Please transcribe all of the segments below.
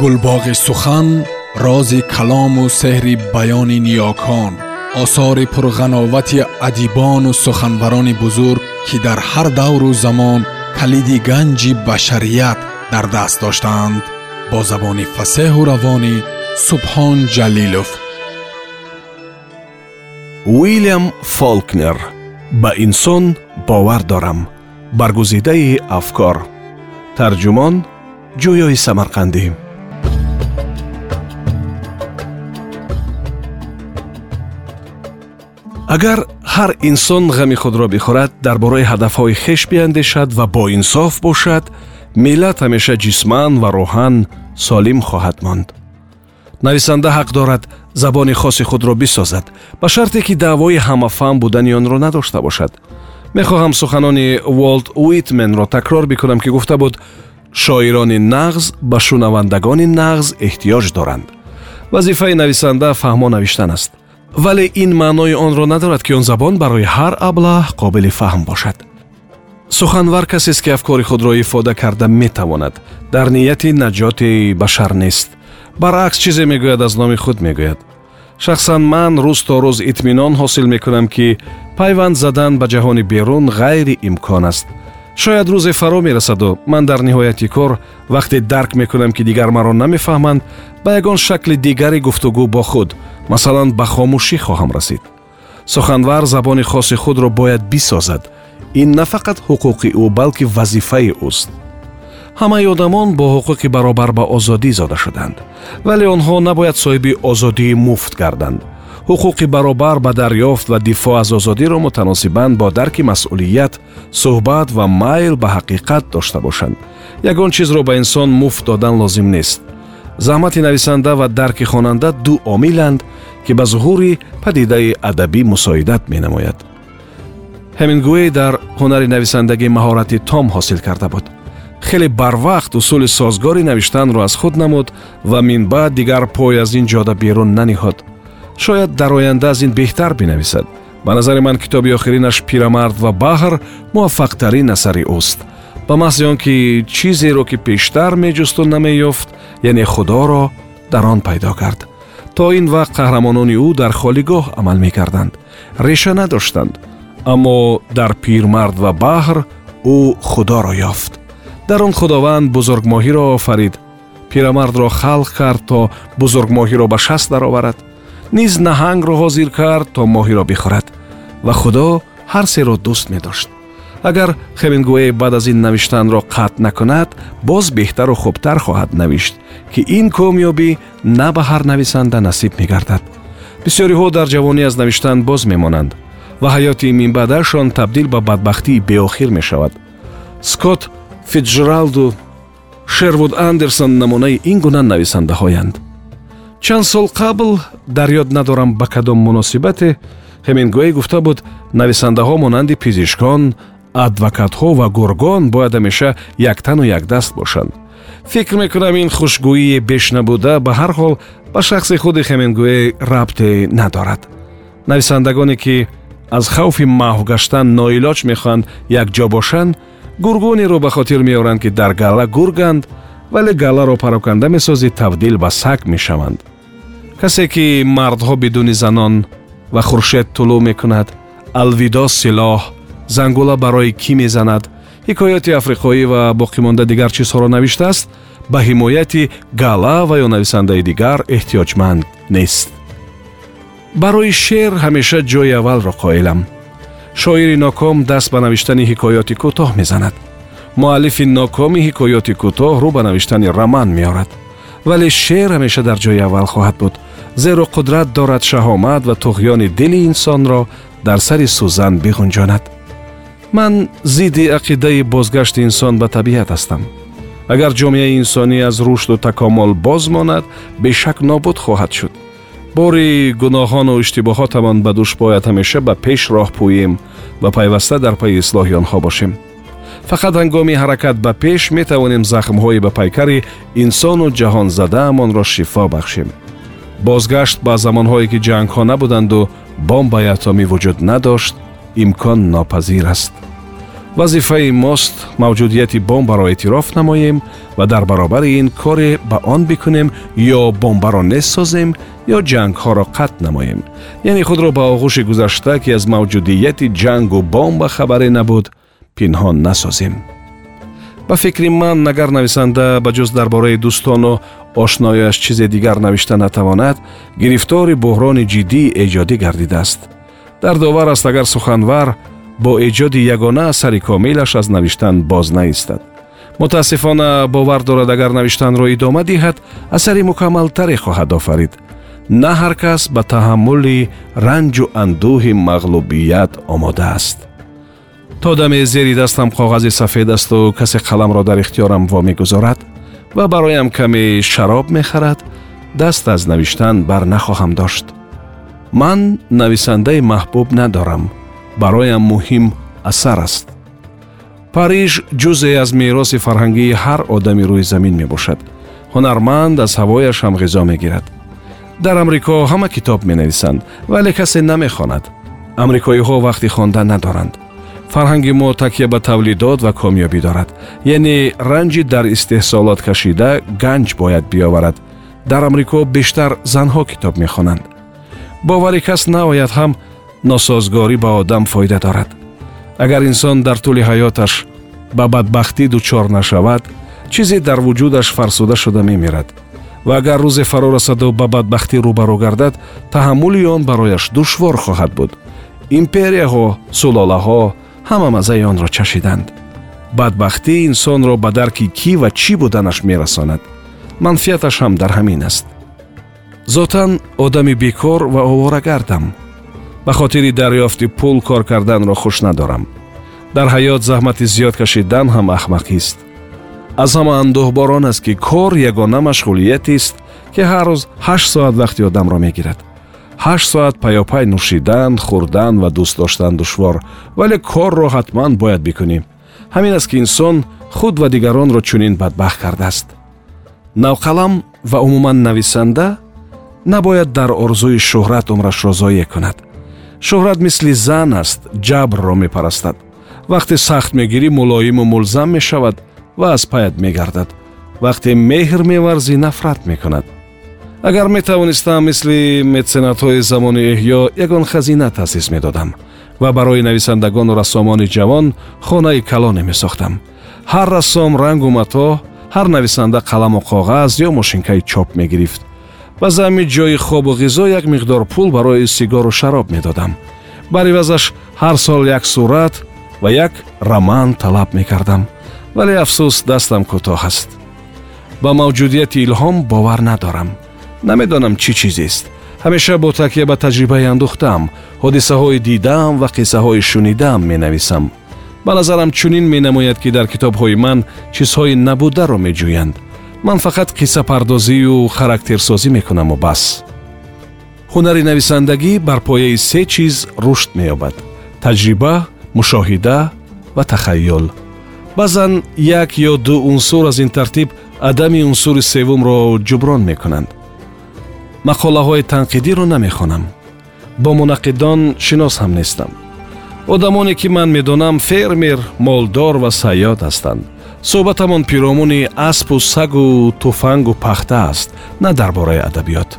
گلباغ سخن راز کلام و سحر بیان نیاکان آثار پرغناوت ادیبان و سخنوران بزرگ که در هر دور و زمان کلید گنج بشریت در دست داشتند با زبان فسه و روانی سبحان جلیلوف. ویلیام فالکنر به انسان باور دارم برگزیده افکار ترجمان جویای سمرقندی. Агар ҳар инсон ғами худро бихӯрад дар бораи ҳадафҳои хеш биандешад ва боинсоф бошад миллат ҳамеша ҷисман ва рӯҳан солим хоҳад монд нависанда ҳақ дорад забони хоси худро бисозад ба шарте ки даъвои ҳамафаҳм будани онро надошта бошад мехоҳам суханони волт уитменро такрор бикунам ки гуфта буд шоирони нағз ба шунавандагони нағз эҳтиёҷ доранд вазифаи нависанда фаҳмо навиштан аст вале ин маънои онро надорад ки он забон барои ҳар аблаҳ қобили фаҳм бошад. Суханвар касест ки афкори худро ифода карда метавонад дар нияти наҷоти башар нест. Баръакс чизе мегӯяд аз номи худ мегӯяд. Шахсан ман рӯз то рӯз итминон ҳосил мекунам ки пайванд задан ба ҷаҳони берун ғайриимкон аст. Шояд рӯзе фаро мерасаду. Ман дар ниҳояти кор вақте дарк мекунам ки дигар маро намефаҳманд ба ягон шакли дигари гуфтугӯ бо худ масалан ба хомӯшӣ хоҳам расид. Суханвар забони хоси худро бояд бисозад. Ин на фақат ҳуқуқи ӯ балки вазифаи ӯст. Ҳамаи одамон бо ҳуқуқи баробар ба озодӣ зода шуданд. Вале онҳо набояд соҳиби озодии муфт гарданд. Ҳуқуқи баробар ба дарёфт ва дифоъ аз озодиро мутаносибан бо дарки масъулият суҳбат ва майл ба ҳақиқат дошта бошанд. Ягон чизро ба инсон муфт додан лозим нест заҳмати нависанда ва дарки хонанда ду омиланд ки ба зуҳури падидаи адабӣ мусоидат менамояд. Ҳемингуэй дар ҳунари нависандагӣ маҳорати том ҳосил карда буд. Хеле барвақт усули созгори навиштанро аз худ намуд ва минбаъд дигар пой аз ин ҷода берун наниҳод. Шояд дар оянда аз ин беҳтар бинависад. Ба назари ман китоби охиринаш пирамард ва баҳр муваффақтарин асари ӯст ба маҳзи он ки чизеро ки пештар меҷусту намеёфт яъне худоро дар он пайдо кард. То ин вақт қаҳрамонони ӯ дар холигоҳ амал мекарданд. Реша надоштанд. Аммо дар пирмард ва баҳр ӯ худоро ёфт. Дар он худованд бузургмоҳиро офарид. Пирамардро халқ кард то бузургмоҳиро ба шаст дароварад. Низ наҳангро ҳозир кард то моҳиро бихӯрад. Ва худо ҳар серо дӯст медошт агар хемингуэй баъд аз ин навиштанро қатъ накунад боз беҳтару хубтар хоҳад навишт ки ин комёбӣ на ба ҳар нависанда насиб мегардад. Бисёриҳо дар ҷавонӣ аз навиштан боз мемонанд ва ҳаёти минбаъдашон табдил ба бадбахтии беохир мешавад. Скотт фитҷералду шервуд андерсон намунаи ин гуна нависандаҳоянд чанд сол қабл дар ёд надорам ба кадом муносибате хемингуэй гуфта буд нависандаҳо монанди пизишкон адвокатҳо ва гургон бояд ҳамеша яктану якдаст бошанд. Фикр мекунам ин хушгӯии беш набуда ба ҳар ҳол ба шахси худи хемингуэй рабте надорад. Нависандагоне ки аз хавфи маҳв гаштан ноилоҷ мехоҳанд якҷо бошанд гургонеро ба хотир меоранд ки дар гала гурганд вале галаро пароканда месозӣ табдил ба саг мешаванд. Касе ки мардҳо бидуни занон ва хуршед тулӯ мекунад алвидо силоҳ зангула барои кӣ мезанад? Ҳикояти африқоӣ ва боқимонда дигар чизҳоро навиштааст? Ба ҳимояти гала ва ё нависандаи дигар эҳтиёҷманд нест. Барои шеър ҳамеша ҷои аввалро қоилам. Шоири ноком даст ба навиштани ҳикоёти кӯтоҳ мезанад. Муаллифи нокоми ҳикоёти кӯтоҳ рӯ ба навиштани роман меорад. Вале шеър ҳамеша дар ҷои аввал хоҳад буд. Зеро қудрат дорад шаҳомат ва туғёни дили инсонро дар сари сӯзан биғунҷонад ман зидди ақидаи бозгашти инсон ба табиат ҳастам. Агар ҷомеаи инсонӣ аз рушду такомул боз монад бешак нобуд хоҳад шуд. Бори гуноҳону иштибоҳотамон ба дӯш бояд ҳамеша ба пеш роҳ пӯем ва пайваста дар пайи ислоҳи онҳо бошем. Фақат ҳангоми ҳаракат ба пеш метавонем захмҳои ба пайкари инсону ҷаҳонзадаамонро шифо бахшем. Бозгашт ба замонҳое ки ҷангҳо набуданду бомбаи атомӣ вуҷуд надошт имкон нопазир аст. Вазифаи мост мавҷудияти бомбаро эътироф намоем ва дар баробари ин коре ба он бикунем ё бомбаро нест созем ё ҷангҳоро қатъ намоем. Яъне худро ба оғӯши гузашта ки аз мавҷудияти ҷангу бомба хабаре набуд пинҳон насозем. Ба фикри ман агар нависанда ба ҷуз дар бораи дӯстону ошнояш чизе дигар навишта натавонад гирифтори буҳрони ҷиддии эҷодӣ гардидааст дар довар аст агар суханвар бо эҷоди ягона асари комилаш аз навиштан боз наистад. Мутаассифона бовар дорад агар навиштанро идома диҳад асари мукаммалтаре хоҳад офарид. На ҳар кас ба таҳаммули ранҷу андӯҳи мағлубият омода аст то даме зери дастам коғази сафед асту касе қаламро дар ихтиёрам вомегузорад ва бароям каме шароб мехарад даст аз навиштан бар нахоҳам дошт ман нависандаи маҳбуб надорам. Бароям муҳим асар аст. Париж ҷузе аз мероси фарҳангии ҳар одами рӯи замин мебошад. Ҳунарманд аз ҳавояш ҳам ғизо мегирад. Дар амрико ҳама китоб менависанд вале касе намехонад. Амрикоиҳо вақти хондан надоранд. Фарҳанги мо такя ба тавлидот ва комёбӣ дорад. Яъне ранҷи дар истеҳсолот кашида ганҷ бояд биёварад. Дар амрико бештар занҳо китоб мехонанд бовари кас наояд ҳам носозгорӣ ба одам фоида дорад. Агар инсон дар тӯли ҳаёташ ба бадбахтӣ дучор нашавад чизе дар вуҷудаш фарсуда шуда мемирад ва агар рӯзе фаро расаду ба бадбахтӣ рӯбаро гардад таҳаммули он барояш душвор хоҳад буд. Империяҳо сулолаҳо ҳама маззаи онро чашиданд. Бадбахтӣ инсонро ба дарки кӣ ва чӣ буданаш мерасонад? Манфиаташ ҳам дар ҳамин аст зотан одами бекор ва оварагардам. Ба хотири дарёфти пул кор карданро хуш надорам. Дар ҳаёт заҳмати зиёд кашидан ҳам ахмақист аз ҳама андӯҳбор он аст ки кор ягона машғулиятест ки ҳар рӯз ҳашт соат вақти одамро мегирад. Ҳашт соат паёпай нӯшидан хӯрдан ва дӯст доштан душвор. Вале корро ҳатман бояд бикунӣ ҳамин аст ки инсон худ ва дигаронро чунин бадбахт кардааст. Навқалам ва умуман нависанда набояд дар орзуи шӯҳрат умрашро зое кунад. Шӯҳрат мисли зан аст ҷабрро мепарастад. Вақте сахт мегирӣ мулоиму мулзам мешавад ва аз паят мегардад. Вақте меҳр меварзӣ нафрат мекунад. Агар метавонистам мисли меценатҳои замони эҳё ягон хазина таъсис медодам ва барои нависандагону рассомони ҷавон хонаи калоне месохтам. Ҳар рассом рангу мато ҳар нависанда қаламу коғаз ё мошинкаи чоп мегирифт ба замми ҷои хобу ғизо як миқдор пул барои сигару шароб медодам. Бар ивазаш ҳар сол як сурат ва як роман талаб мекардам вале афсӯс дастам кӯтоҳ аст. Ба мавҷудияти илҳом бовар надорам. Намедонам чӣ чизест ҳамеша бо такя ба таҷрибаи андӯхтаам ҳодисаҳои дидаам ва қиссаҳои шунидаам менависам. Ба назарам чунин менамояд ки дар китобҳои ман чизҳои набударо меҷӯянд ман фақат қиссапардозию характерсозӣ мекунаму бас ҳунари нависандагӣ бар пояи се чиз рушд меёбад таҷриба мушоҳида ва тахайюл баъзан як ё ду унсур аз ин тартиб адами унсури севумро ҷуброн мекунанд. Мақолаҳои танқидиро намехонам. Бо мунаққидон шинос ҳам нестам. Одамоне ки ман медонам фермер молдор ва саёд ҳастанд суҳбатамон пиромуни аспу сагу туфангу пахта аст на дар бораи адабиёт.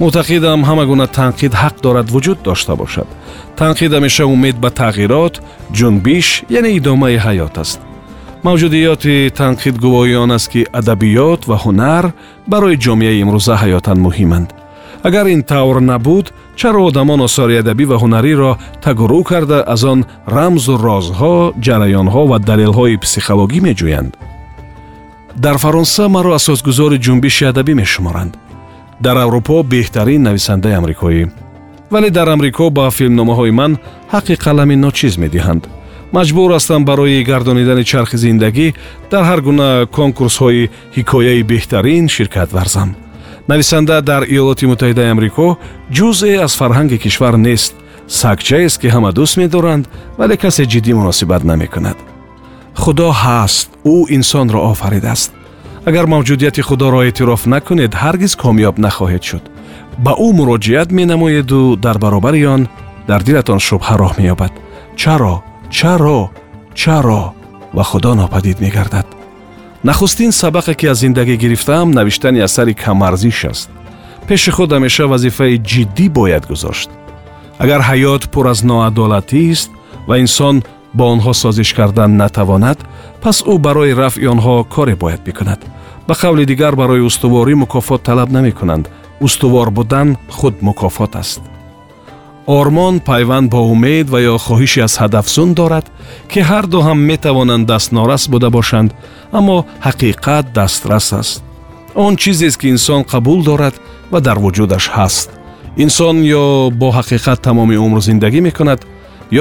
Мӯътақидам ҳама гуна танқид ҳақ дорад вуҷуд дошта бошад. Танқид ҳамеша умед ба тағйирот ҷунбиш яъне идомаи ҳаёт аст. Мавҷудиёти танқид гувоҳӣ он аст ки адабиёт ва ҳунар барои ҷомеаи имрӯза ҳаётан муҳиманд. Агар ин тавр набуд чаро одамон осори адабӣ ва ҳунариро тагурӯ карда аз он рамзу розҳо ҷараёнҳо ва далелҳои психологӣ меҷӯянд. Дар фаронса маро асосгузори ҷунбиши адабӣ мешуморанд. Дар аврупо беҳтарин нависандаи амрикоӣ. Вале дар амрико ба филмномаҳои ман ҳаққи қалами ночиз медиҳанд. Маҷбур ҳастам барои гардонидани чархи зиндагӣ дар ҳар гуна конкурсҳои ҳикояи беҳтарин ширкат варзам нависанда дар иёлоти муттаҳидаи амрико ҷузъе аз фарҳанги кишвар нест. Сагчаест ки ҳама дӯст медоранд вале касе ҷиддӣ муносибат намекунад. Худо ҳаст ӯ инсонро офаридааст. Агар мавҷудияти худоро эътироф накунед ҳаргиз комёб нахоҳед шуд. Ба ӯ муроҷиат менамоеду дар баробари он дар дилатон шубҳа роҳ меёбад. Чаро чаро чаро ва худо нопадид мегардад нахустин сабақе ки аз зиндагӣ гирифтаам навиштани асари камарзиш аст пеши худ ҳамеша вазифаи ҷиддӣ бояд гузошт агар ҳаёт пур аз ноадолатист ва инсон бо онҳо созиш кардан натавонад пас ӯ барои рафъи онҳо коре бояд бикунад ба қавли дигар барои устуворӣ мукофот талаб намекунанд устувор будан худ мукофот аст ормон пайванд бо умед ва ё хоҳиши аз ҳадафзун дорад ки ҳарду ҳам метавонанд дастнорас буда бошанд аммо ҳақиқат дастрас аст он чизест ки инсон қабул дорад ва дар вуҷудаш ҳаст инсон ё бо ҳақиқат тамоми умр зиндагӣ мекунад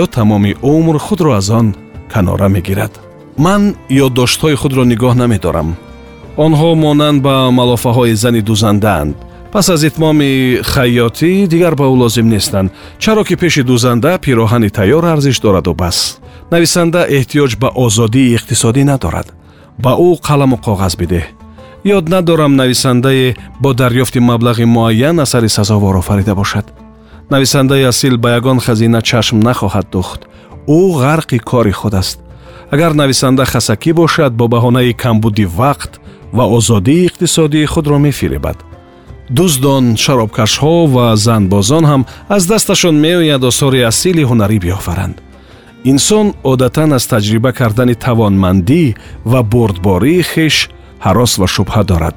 ё тамоми умр худро аз он канора мегирад ман ёддоштҳои худро нигоҳ намедорам онҳо монанд ба малофаҳои зани дузандаанд пас аз итмоми хайётӣ дигар ба ӯ лозим нестанд. Чаро ки пеши дузанда пироҳани тайёр арзиш дораду бас. Нависанда эҳтиёҷ ба озодии иқтисодӣ надорад. Ба ӯ қаламу коғаз бидеҳ. Ёд надорам нависандае бо дарёфти маблағи муайян асари сазовор офарида бошад. Нависандаи асил ба ягон хазина чашм нахоҳад духт ӯ ғарқи кори худ аст. Агар нависанда хасакӣ бошад бо баҳонаи камбуди вақт ва озодии иқтисодии худро мефиребад дуздон шаробкашҳо ва занбозон ҳам аз дасташон меояд осори асили ҳунарӣ биёфаранд. Инсон одатан аз таҷриба кардани тавонмандӣ ва бурдбории хеш ҳарос ва шубҳа дорад.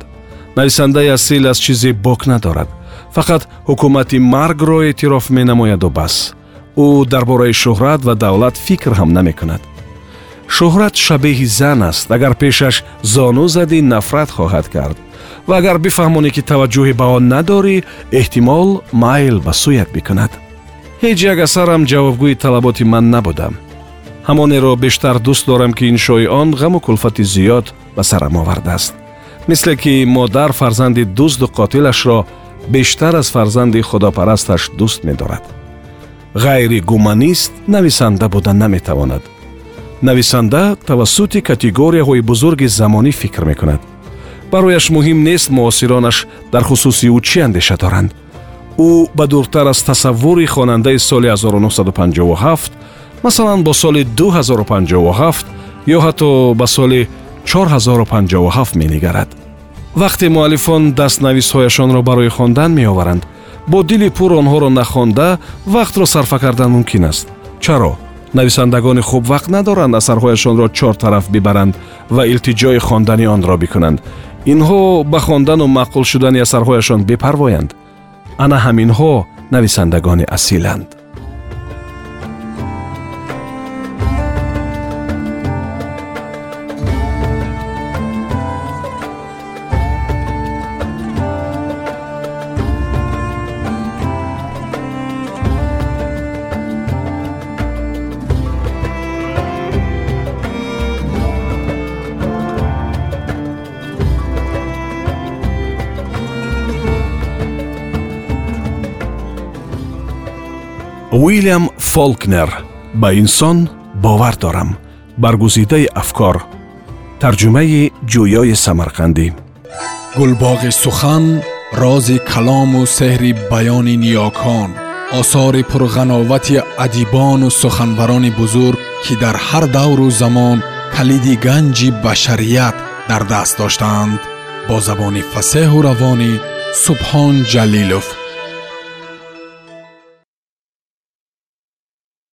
Нависандаи асил аз чизе бок надорад. Фақат ҳукумати маргро эътироф менамояду бас. Ӯ дар бораи шӯҳрат ва давлат фикр ҳам намекунад. Шӯҳрат шабеҳи зан аст. Агар пешаш зону задӣ нафрат хоҳад кард ва агар бифаҳмонӣ ки таваҷҷӯҳи ба он надорӣ эҳтимол майл ба сӯят бикунад. Ҳеҷ як асарам ҷавобгӯи талаботи ман набудам. Ҳамонеро бештар дӯст дорам ки иншои он ғаму кулфати зиёд ба сарам овардааст. Мисле ки модар фарзанди дузду қотилашро бештар аз фарзанди худопарасташ дӯст медорад. Ғайри гуманист нависанда будан наметавонад. Нависанда тавассути категорияҳои бузурги замонӣ фикр мекунад барояш муҳим нест муосиронаш дар хусуси ӯ чӣ андеша доранд? Ӯ ба дуртар аз тасаввури хонандаи соли 1957 масалан бо соли 2057 ё ҳатто ба соли 4057 менигарад. Вақте муаллифон дастнависҳояшонро барои хондан меоваранд бо дили пур онҳоро нахонда вақтро сарфа кардан мумкин аст. Чаро? Нависандагони хуб вақт надоранд асарҳояшонро чор тараф бибаранд ва илтиҷои хондани онро бикунанд инҳо ба хондану маъқул шудани асарҳояшон бепарвоянд. Ана ҳаминҳо нависандагони асиланд уилям фолкнер ба инсон бовар дорам баргузидаи афкор тарҷумаи ҷӯёи самарқандӣ гулбоғи сухан рози калому сеҳри баёни ниёкон осори пурғановати адибону суханварони бузург ки дар ҳар давру замон калиди ганҷи башарият дар даст доштаанд бо забони фасеҳу равонӣ субҳон ҷалилов